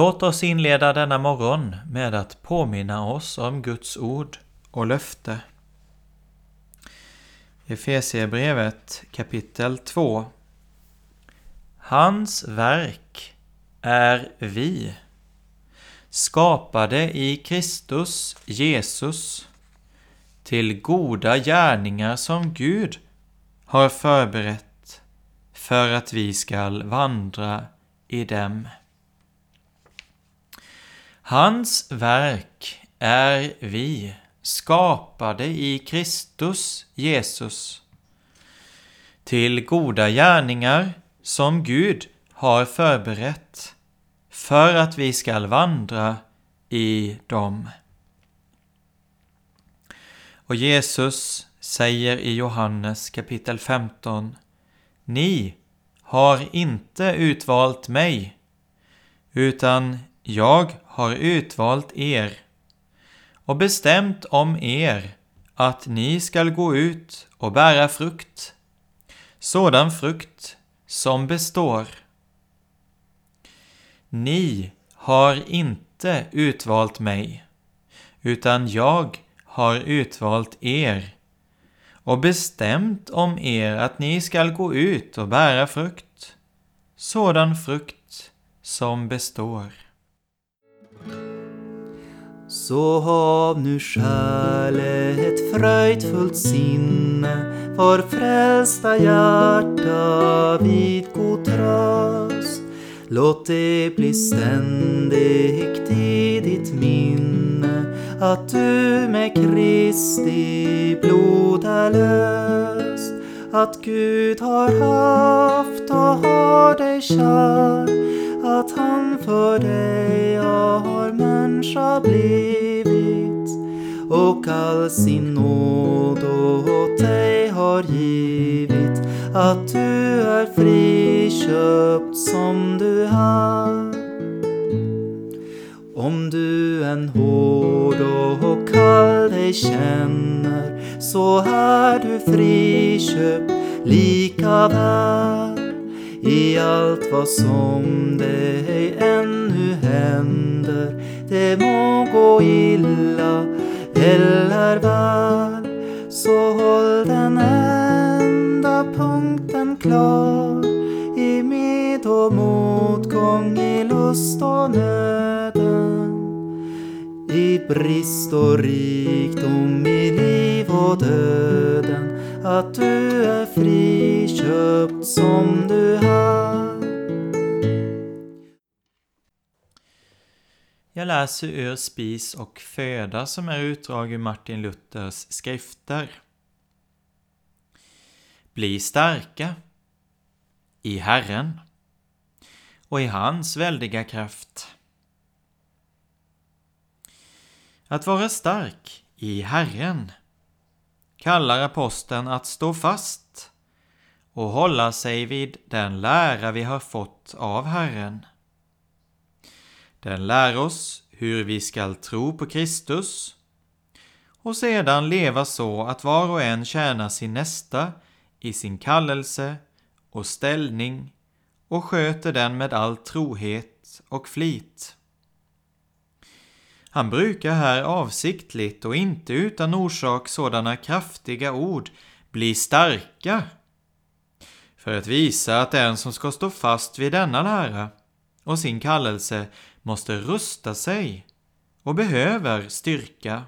Låt oss inleda denna morgon med att påminna oss om Guds ord och löfte. Efesierbrevet kapitel 2 Hans verk är vi, skapade i Kristus Jesus till goda gärningar som Gud har förberett för att vi skall vandra i dem. Hans verk är vi, skapade i Kristus Jesus, till goda gärningar som Gud har förberett för att vi skall vandra i dem. Och Jesus säger i Johannes kapitel 15 Ni har inte utvalt mig, utan jag har utvalt er och bestämt om er att ni skall gå ut och bära frukt, sådan frukt som består. Ni har inte utvalt mig, utan jag har utvalt er och bestämt om er att ni skall gå ut och bära frukt, sådan frukt som består. Så hav nu själe ett fröjdfullt sinne, var frälsta hjärta vid god tröst. Låt det bli ständigt i ditt minne att du med Kristi blod är löst. Att Gud har haft och har dig kär att han för dig har människa blivit och all sin nåd åt dig har givit att du är friköpt som du är. Om du en hård och kall dig känner så är du friköpt lika väl i allt vad som dig ännu händer. Det må gå illa eller väl, så håll den enda punkten klar. I med och motgång, i lust och nöden. I brist och rikdom, i liv och döden att du är friköpt som du är. Jag läser ur Spis och föda som är utdrag ur Martin Luthers skrifter. Bli starka i Herren och i hans väldiga kraft. Att vara stark i Herren kallar aposteln att stå fast och hålla sig vid den lära vi har fått av Herren. Den lär oss hur vi skall tro på Kristus och sedan leva så att var och en tjänar sin nästa i sin kallelse och ställning och sköter den med all trohet och flit. Han brukar här avsiktligt och inte utan orsak sådana kraftiga ord bli starka för att visa att den som ska stå fast vid denna lära och sin kallelse måste rusta sig och behöver styrka.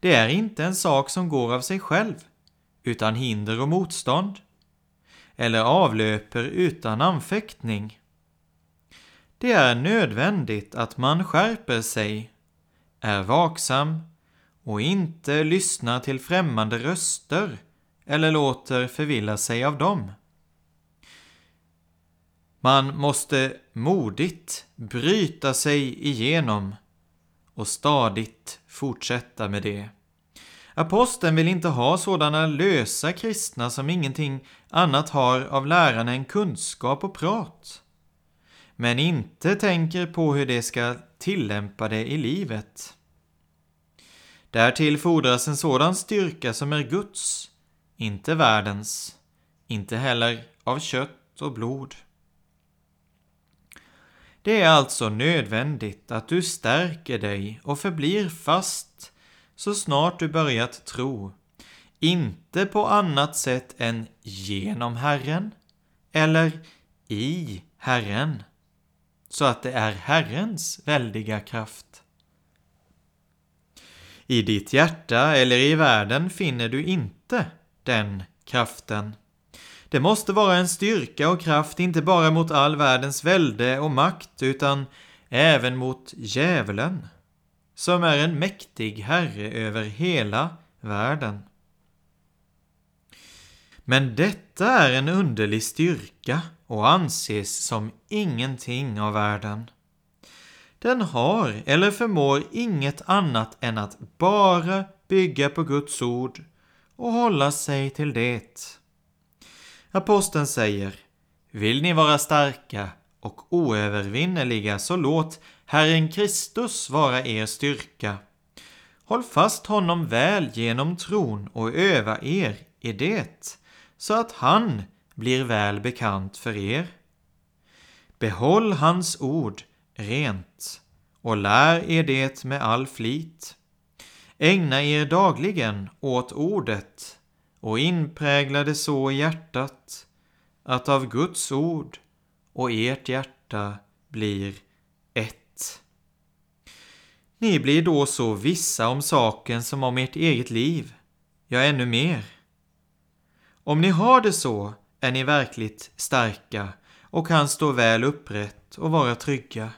Det är inte en sak som går av sig själv, utan hinder och motstånd, eller avlöper utan anfäktning. Det är nödvändigt att man skärper sig, är vaksam och inte lyssnar till främmande röster eller låter förvilla sig av dem. Man måste modigt bryta sig igenom och stadigt fortsätta med det. Aposteln vill inte ha sådana lösa kristna som ingenting annat har av lärarna än kunskap och prat, men inte tänker på hur de ska tillämpa det i livet. Därtill fordras en sådan styrka som är Guds, inte världens, inte heller av kött och blod. Det är alltså nödvändigt att du stärker dig och förblir fast så snart du börjat tro, inte på annat sätt än genom Herren eller i Herren, så att det är Herrens väldiga kraft. I ditt hjärta eller i världen finner du inte den kraften. Det måste vara en styrka och kraft inte bara mot all världens välde och makt utan även mot djävulen, som är en mäktig herre över hela världen. Men detta är en underlig styrka och anses som ingenting av världen. Den har eller förmår inget annat än att bara bygga på Guds ord och hålla sig till det. Aposteln säger Vill ni vara starka och oövervinneliga så låt Herren Kristus vara er styrka. Håll fast honom väl genom tron och öva er i det, så att han blir väl bekant för er. Behåll hans ord rent och lär er det med all flit. Ägna er dagligen åt ordet och inpräglade så i hjärtat att av Guds ord och ert hjärta blir ett. Ni blir då så vissa om saken som om ert eget liv, ja, ännu mer. Om ni har det så är ni verkligt starka och kan stå väl upprätt och vara trygga.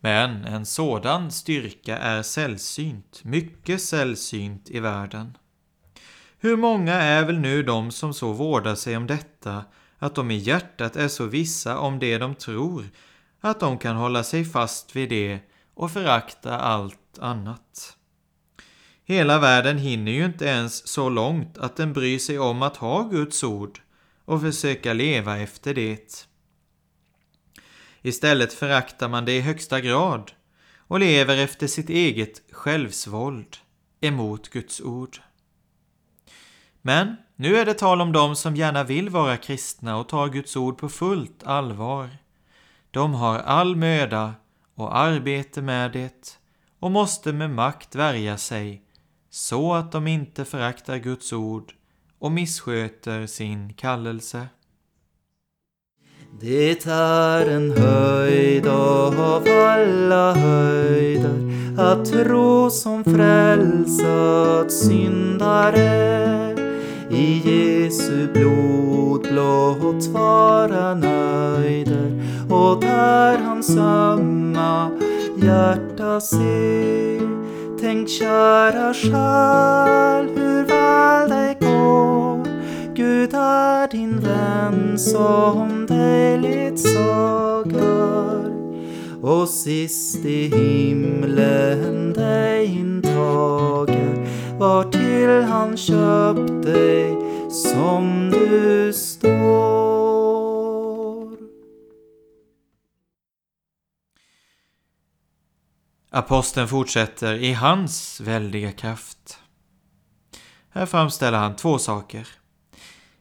Men en sådan styrka är sällsynt, mycket sällsynt i världen. Hur många är väl nu de som så vårdar sig om detta, att de i hjärtat är så vissa om det de tror, att de kan hålla sig fast vid det och förakta allt annat. Hela världen hinner ju inte ens så långt att den bryr sig om att ha Guds ord och försöka leva efter det. Istället föraktar man det i högsta grad och lever efter sitt eget självsvåld emot Guds ord. Men nu är det tal om dem som gärna vill vara kristna och tar Guds ord på fullt allvar. De har all möda och arbete med det och måste med makt värja sig så att de inte föraktar Guds ord och missköter sin kallelse. Det är en höjd av alla höjder att tro som frälsat syndare i Jesu blod blott vara nöjder och där hans ömma hjärta se. Tänk kära själ hur väl det går. Gud är din vän som dig ledsagar och sist i himlen dig intager till han köpt dig som du står. Aposteln fortsätter i hans väldiga kraft. Här framställer han två saker.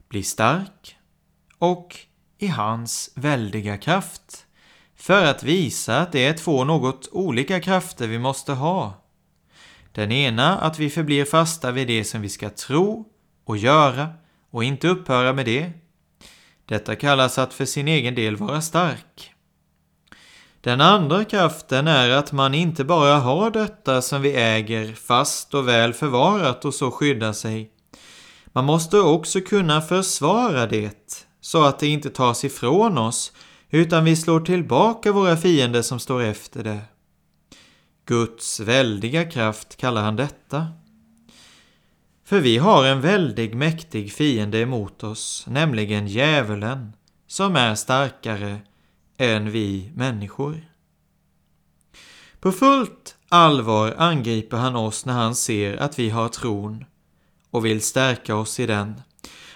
Bli stark och i hans väldiga kraft för att visa att det är två något olika krafter vi måste ha. Den ena att vi förblir fasta vid det som vi ska tro och göra och inte upphöra med det. Detta kallas att för sin egen del vara stark. Den andra kraften är att man inte bara har detta som vi äger fast och väl förvarat och så skyddar sig. Man måste också kunna försvara det så att det inte tas ifrån oss utan vi slår tillbaka våra fiender som står efter det. Guds väldiga kraft kallar han detta. För vi har en väldig mäktig fiende emot oss, nämligen djävulen, som är starkare än vi människor. På fullt allvar angriper han oss när han ser att vi har tron och vill stärka oss i den.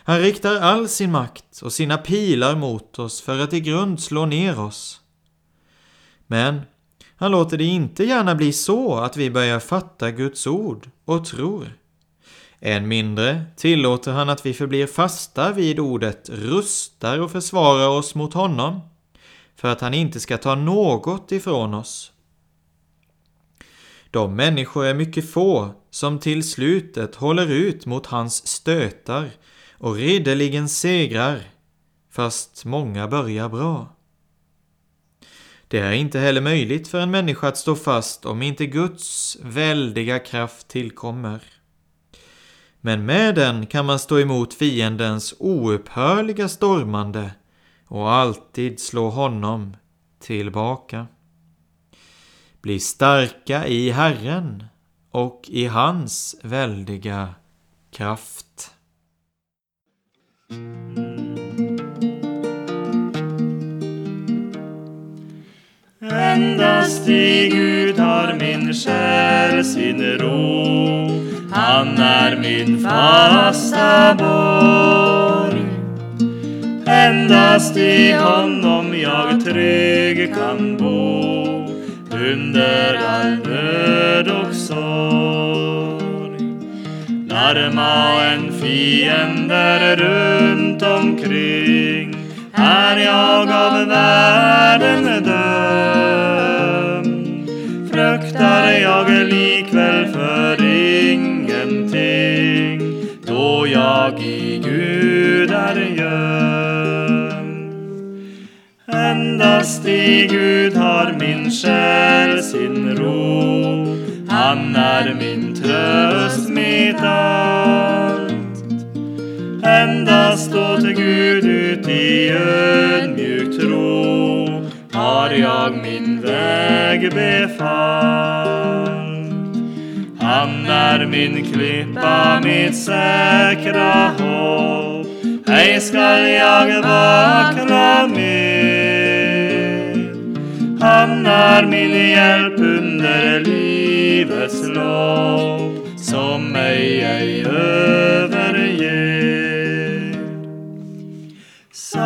Han riktar all sin makt och sina pilar mot oss för att i grund slå ner oss. Men han låter det inte gärna bli så att vi börjar fatta Guds ord och tror. Än mindre tillåter han att vi förblir fasta vid ordet, rustar och försvarar oss mot honom, för att han inte ska ta något ifrån oss. De människor är mycket få som till slutet håller ut mot hans stötar och ridderligen segrar, fast många börjar bra. Det är inte heller möjligt för en människa att stå fast om inte Guds väldiga kraft tillkommer. Men med den kan man stå emot fiendens oupphörliga stormande och alltid slå honom tillbaka. Bli starka i Herren och i hans väldiga kraft. Endast i Gud har min själ sin ro. Han är min fasta borg. Endast i honom jag trygg kan bo under all nöd och sorg. Larma en fiender runt omkring är jag av världen dömd. Fruktar jag likväl för ingenting då jag i Gud är gömd. Endast i Gud har min själ sin ro. Han är min tröst, mitt allt. Endast åt Gud ut i öd har jag min väg befallt. Han är min klippa, mitt säkra hopp. Ej skall jag vackla mer. Han är min hjälp under livets lopp som mig ej överger.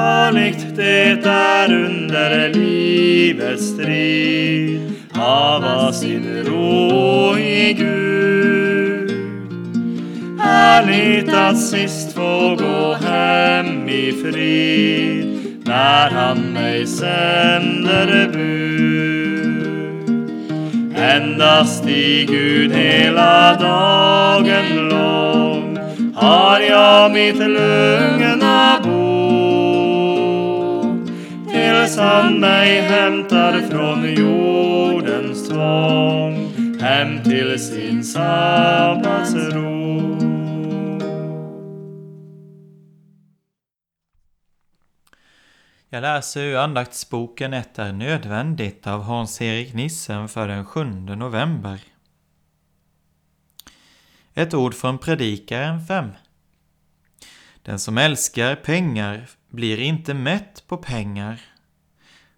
Saligt det är under livets strid hava sin ro i Gud. Härligt att sist få gå hem i frid när han mig sänder bud. Endast i Gud hela dagen lång har jag mitt lugna som mig hämtar från jordens tvång hem till sin sabbatsro. Jag läser ur andaktsboken Ett är nödvändigt av Hans-Erik Nissen för den 7 november. Ett ord från Predikaren 5. Den som älskar pengar blir inte mätt på pengar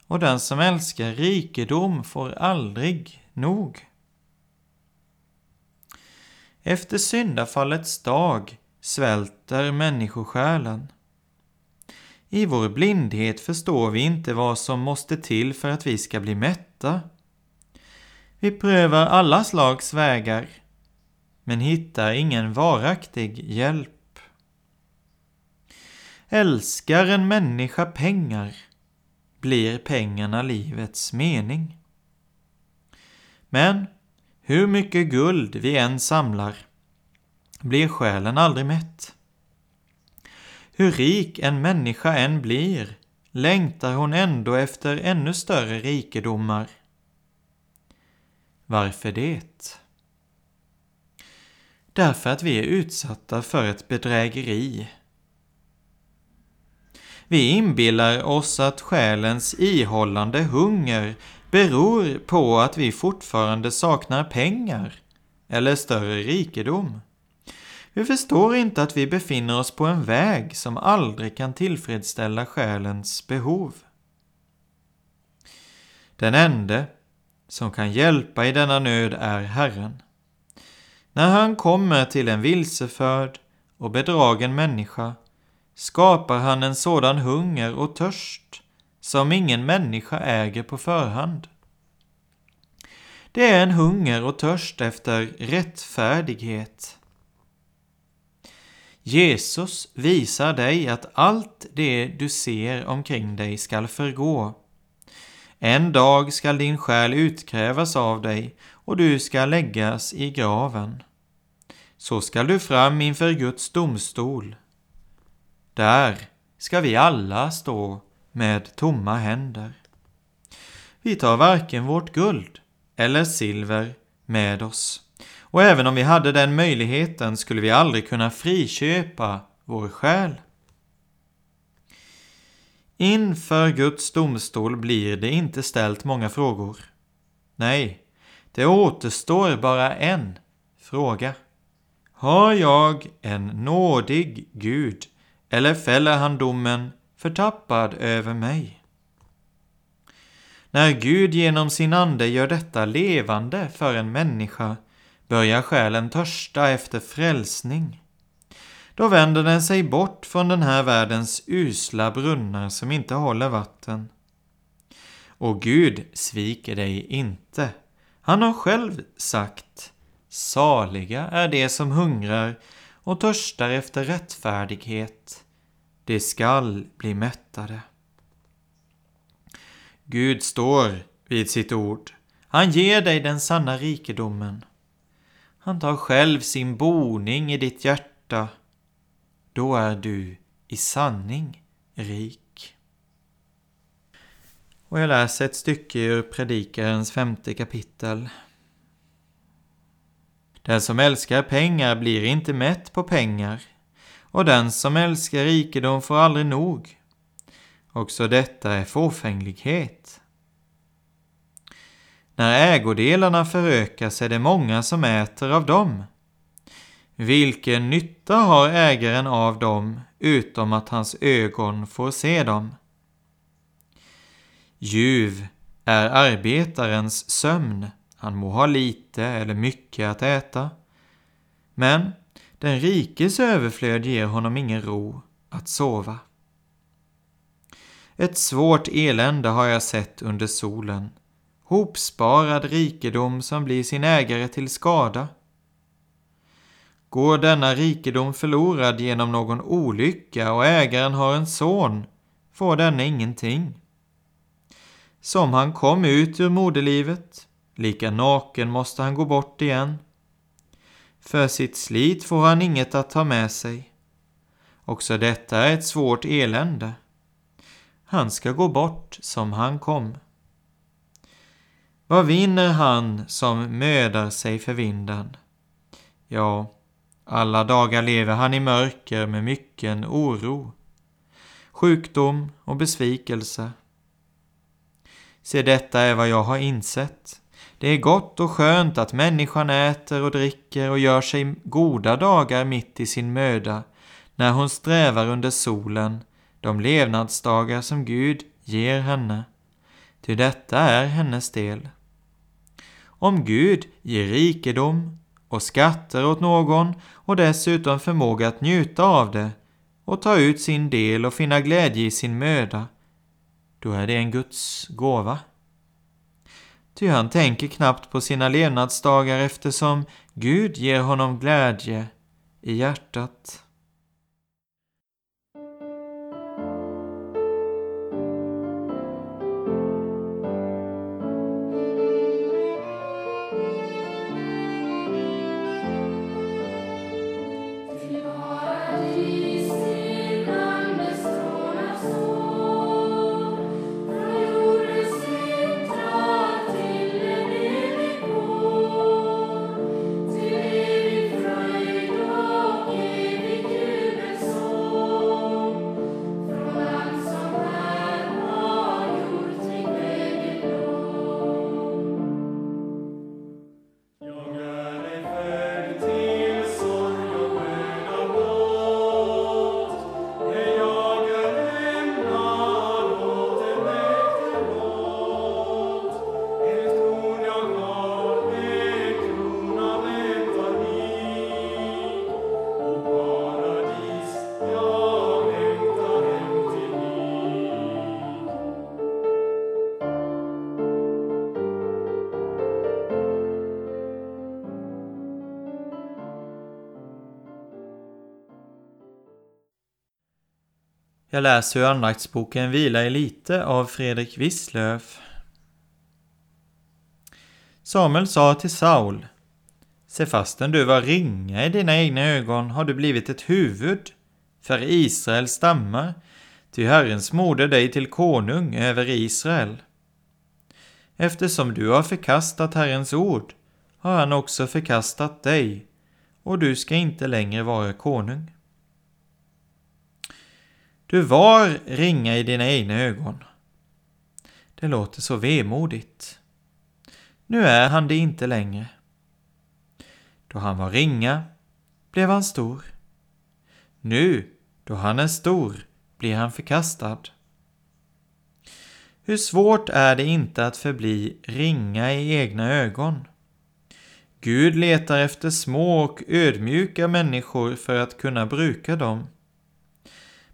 och den som älskar rikedom får aldrig nog. Efter syndafallets dag svälter människosjälen. I vår blindhet förstår vi inte vad som måste till för att vi ska bli mätta. Vi prövar alla slags vägar, men hittar ingen varaktig hjälp. Älskar en människa pengar, blir pengarna livets mening. Men hur mycket guld vi än samlar blir själen aldrig mätt. Hur rik en människa än blir längtar hon ändå efter ännu större rikedomar. Varför det? Därför att vi är utsatta för ett bedrägeri. Vi inbillar oss att själens ihållande hunger beror på att vi fortfarande saknar pengar eller större rikedom. Vi förstår inte att vi befinner oss på en väg som aldrig kan tillfredsställa själens behov. Den ende som kan hjälpa i denna nöd är Herren. När han kommer till en vilseförd och bedragen människa skapar han en sådan hunger och törst som ingen människa äger på förhand. Det är en hunger och törst efter rättfärdighet. Jesus visar dig att allt det du ser omkring dig skall förgå. En dag skall din själ utkrävas av dig och du skall läggas i graven. Så skall du fram inför Guds domstol. Där ska vi alla stå med tomma händer. Vi tar varken vårt guld eller silver med oss. Och även om vi hade den möjligheten skulle vi aldrig kunna friköpa vår själ. Inför Guds domstol blir det inte ställt många frågor. Nej, det återstår bara en fråga. Har jag en nådig Gud eller fäller han domen förtappad över mig? När Gud genom sin ande gör detta levande för en människa börjar själen törsta efter frälsning. Då vänder den sig bort från den här världens usla brunnar som inte håller vatten. Och Gud sviker dig inte. Han har själv sagt Saliga är de som hungrar och törstar efter rättfärdighet. De skall bli mättade. Gud står vid sitt ord. Han ger dig den sanna rikedomen. Han tar själv sin boning i ditt hjärta. Då är du i sanning rik. Och jag läser ett stycke ur Predikarens femte kapitel. Den som älskar pengar blir inte mätt på pengar, och den som älskar rikedom får aldrig nog. Också detta är fåfänglighet. När ägodelarna förökas är det många som äter av dem. Vilken nytta har ägaren av dem utom att hans ögon får se dem? Ljuv är arbetarens sömn, han må ha lite eller mycket att äta. Men den rikes överflöd ger honom ingen ro att sova. Ett svårt elände har jag sett under solen, hopsparad rikedom som blir sin ägare till skada. Går denna rikedom förlorad genom någon olycka och ägaren har en son, får denne ingenting. Som han kom ut ur moderlivet, lika naken måste han gå bort igen. För sitt slit får han inget att ta med sig. Också detta är ett svårt elände. Han ska gå bort som han kom. Vad vinner han som mödar sig för vinden? Ja, alla dagar lever han i mörker med mycken oro, sjukdom och besvikelse. Se, detta är vad jag har insett. Det är gott och skönt att människan äter och dricker och gör sig goda dagar mitt i sin möda, när hon strävar under solen, de levnadsdagar som Gud ger henne. Ty detta är hennes del. Om Gud ger rikedom och skatter åt någon och dessutom förmåga att njuta av det och ta ut sin del och finna glädje i sin möda, då är det en Guds gåva. Ty han tänker knappt på sina levnadsdagar eftersom Gud ger honom glädje i hjärtat. Jag läser ur andaktsboken Vila i lite av Fredrik Wisslöf. Samuel sa till Saul Se fastän du var ringa i dina egna ögon har du blivit ett huvud för Israels stammar, ty Herren smorde dig till konung över Israel. Eftersom du har förkastat Herrens ord har han också förkastat dig, och du ska inte längre vara konung. Du var ringa i dina egna ögon. Det låter så vemodigt. Nu är han det inte längre. Då han var ringa blev han stor. Nu, då han är stor, blir han förkastad. Hur svårt är det inte att förbli ringa i egna ögon? Gud letar efter små och ödmjuka människor för att kunna bruka dem.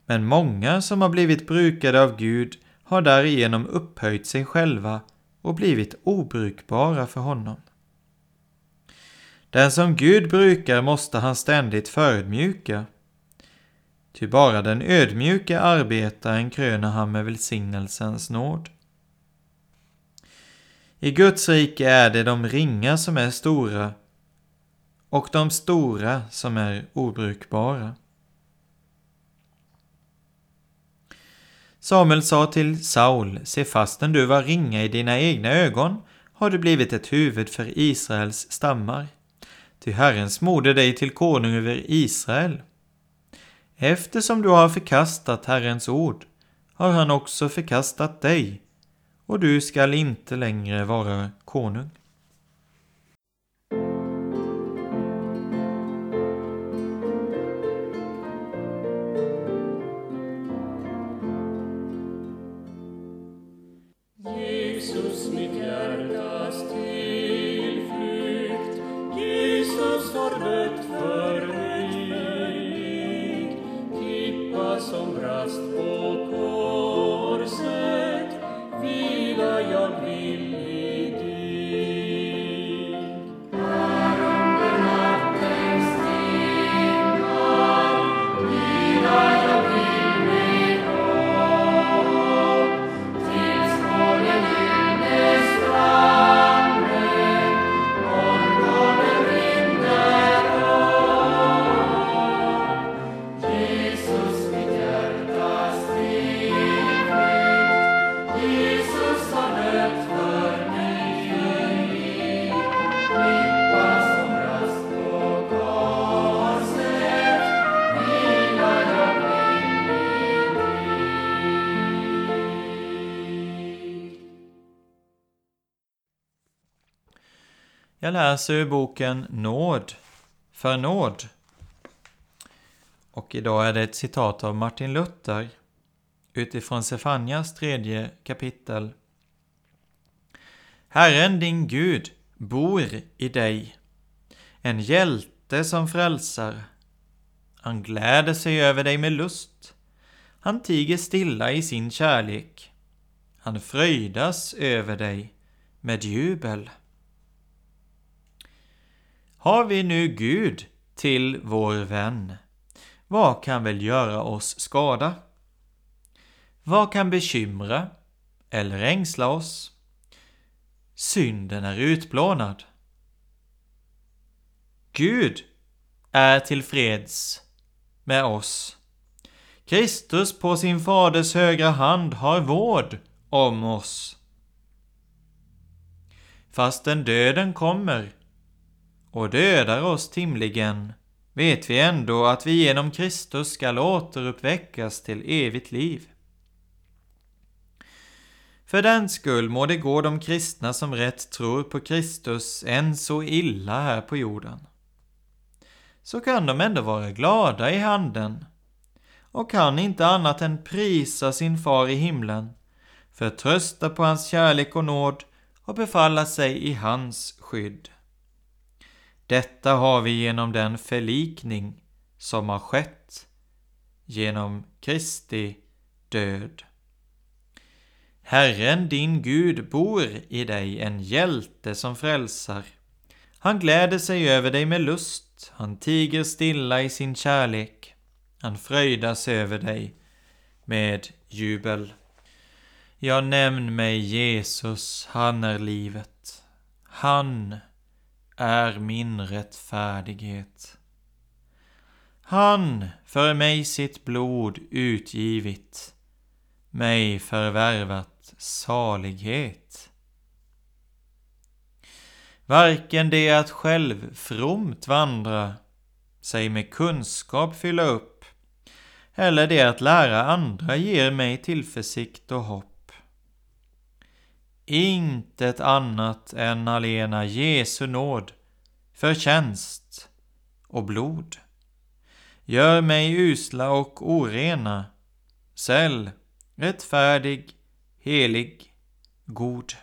Men många som har blivit brukade av Gud har därigenom upphöjt sig själva och blivit obrukbara för honom. Den som Gud brukar måste han ständigt förödmjuka. Ty bara den ödmjuke arbetaren kröner han med välsignelsens nåd. I Guds rike är det de ringa som är stora och de stora som är obrukbara. Samuel sa till Saul, se fastän du var ringa i dina egna ögon har du blivit ett huvud för Israels stammar. Ty Herren smorde dig till konung över Israel. Eftersom du har förkastat Herrens ord har han också förkastat dig, och du skall inte längre vara konung. est pocor Jag läser ur boken Nåd för nåd. Och idag är det ett citat av Martin Luther utifrån Sefanias tredje kapitel. Herren din Gud bor i dig, en hjälte som frälsar. Han gläder sig över dig med lust. Han tiger stilla i sin kärlek. Han fröjdas över dig med jubel. Har vi nu Gud till vår vän, vad kan väl göra oss skada? Vad kan bekymra eller ängsla oss? Synden är utplånad. Gud är tillfreds med oss. Kristus på sin faders högra hand har vård om oss. Fastän döden kommer och dödar oss timligen, vet vi ändå att vi genom Kristus skall återuppväckas till evigt liv. För den skull må det gå de kristna som rätt tror på Kristus än så illa här på jorden. Så kan de ändå vara glada i handen och kan inte annat än prisa sin far i himlen, förtrösta på hans kärlek och nåd och befalla sig i hans skydd. Detta har vi genom den förlikning som har skett genom Kristi död. Herren din Gud bor i dig, en hjälte som frälsar. Han gläder sig över dig med lust, han tiger stilla i sin kärlek. Han fröjdas över dig med jubel. Ja, nämn mig Jesus, han är livet. Han är min rättfärdighet. Han för mig sitt blod utgivit, mig förvärvat salighet. Varken det att själv fromt vandra, sig med kunskap fylla upp, eller det att lära andra ger mig tillförsikt och hopp. Intet annat än alena Jesu nåd, förtjänst och blod. Gör mig usla och orena, säll, rättfärdig, helig, god.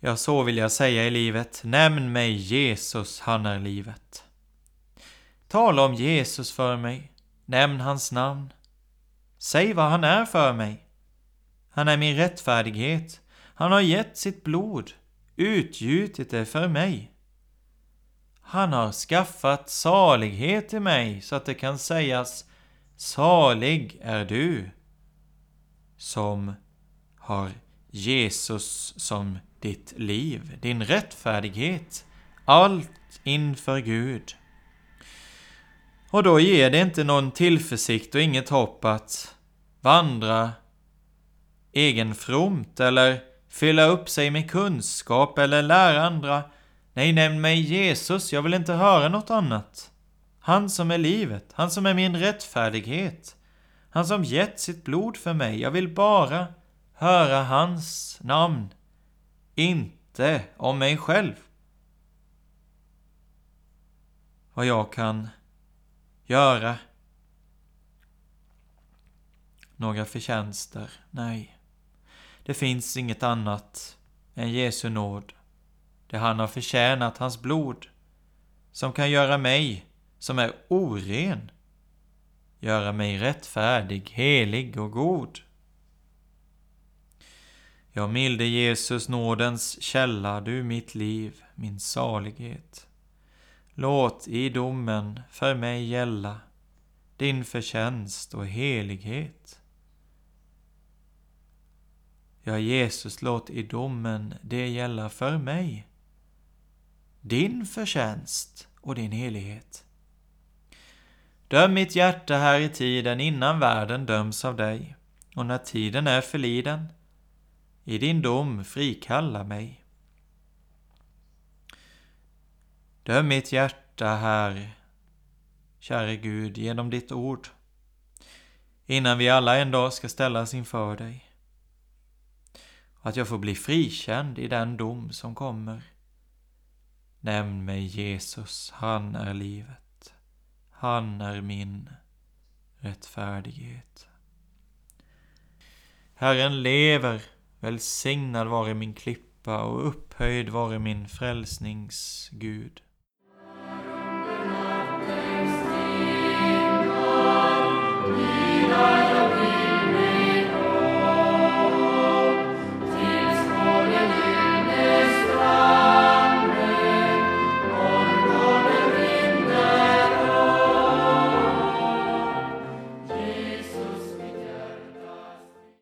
Ja, så vill jag säga i livet. Nämn mig Jesus, han är livet. Tala om Jesus för mig. Nämn hans namn. Säg vad han är för mig. Han är min rättfärdighet. Han har gett sitt blod, utgjutit det för mig. Han har skaffat salighet till mig så att det kan sägas Salig är du som har Jesus som ditt liv, din rättfärdighet, allt inför Gud. Och då ger det inte någon tillförsikt och inget hopp att vandra egenfromt eller fylla upp sig med kunskap eller lära andra. Nej, nämn mig Jesus, jag vill inte höra något annat. Han som är livet, han som är min rättfärdighet, han som gett sitt blod för mig. Jag vill bara höra hans namn, inte om mig själv. Vad jag kan göra. Några förtjänster? Nej. Det finns inget annat än Jesu nåd. Det han har förtjänat, hans blod, som kan göra mig, som är oren, göra mig rättfärdig, helig och god. Jag milde Jesus, nådens källa, du mitt liv, min salighet. Låt i domen för mig gälla din förtjänst och helighet. Ja, Jesus, låt i domen det gälla för mig, din förtjänst och din helighet. Döm mitt hjärta här i tiden innan världen döms av dig, och när tiden är förliden, i din dom frikalla mig. Döm mitt hjärta här, käre Gud, genom ditt ord, innan vi alla en dag ska ställas inför dig. Att jag får bli frikänd i den dom som kommer. Nämn mig Jesus, han är livet. Han är min rättfärdighet. Herren lever, välsignad vare min klippa och upphöjd vare min frälsnings Gud.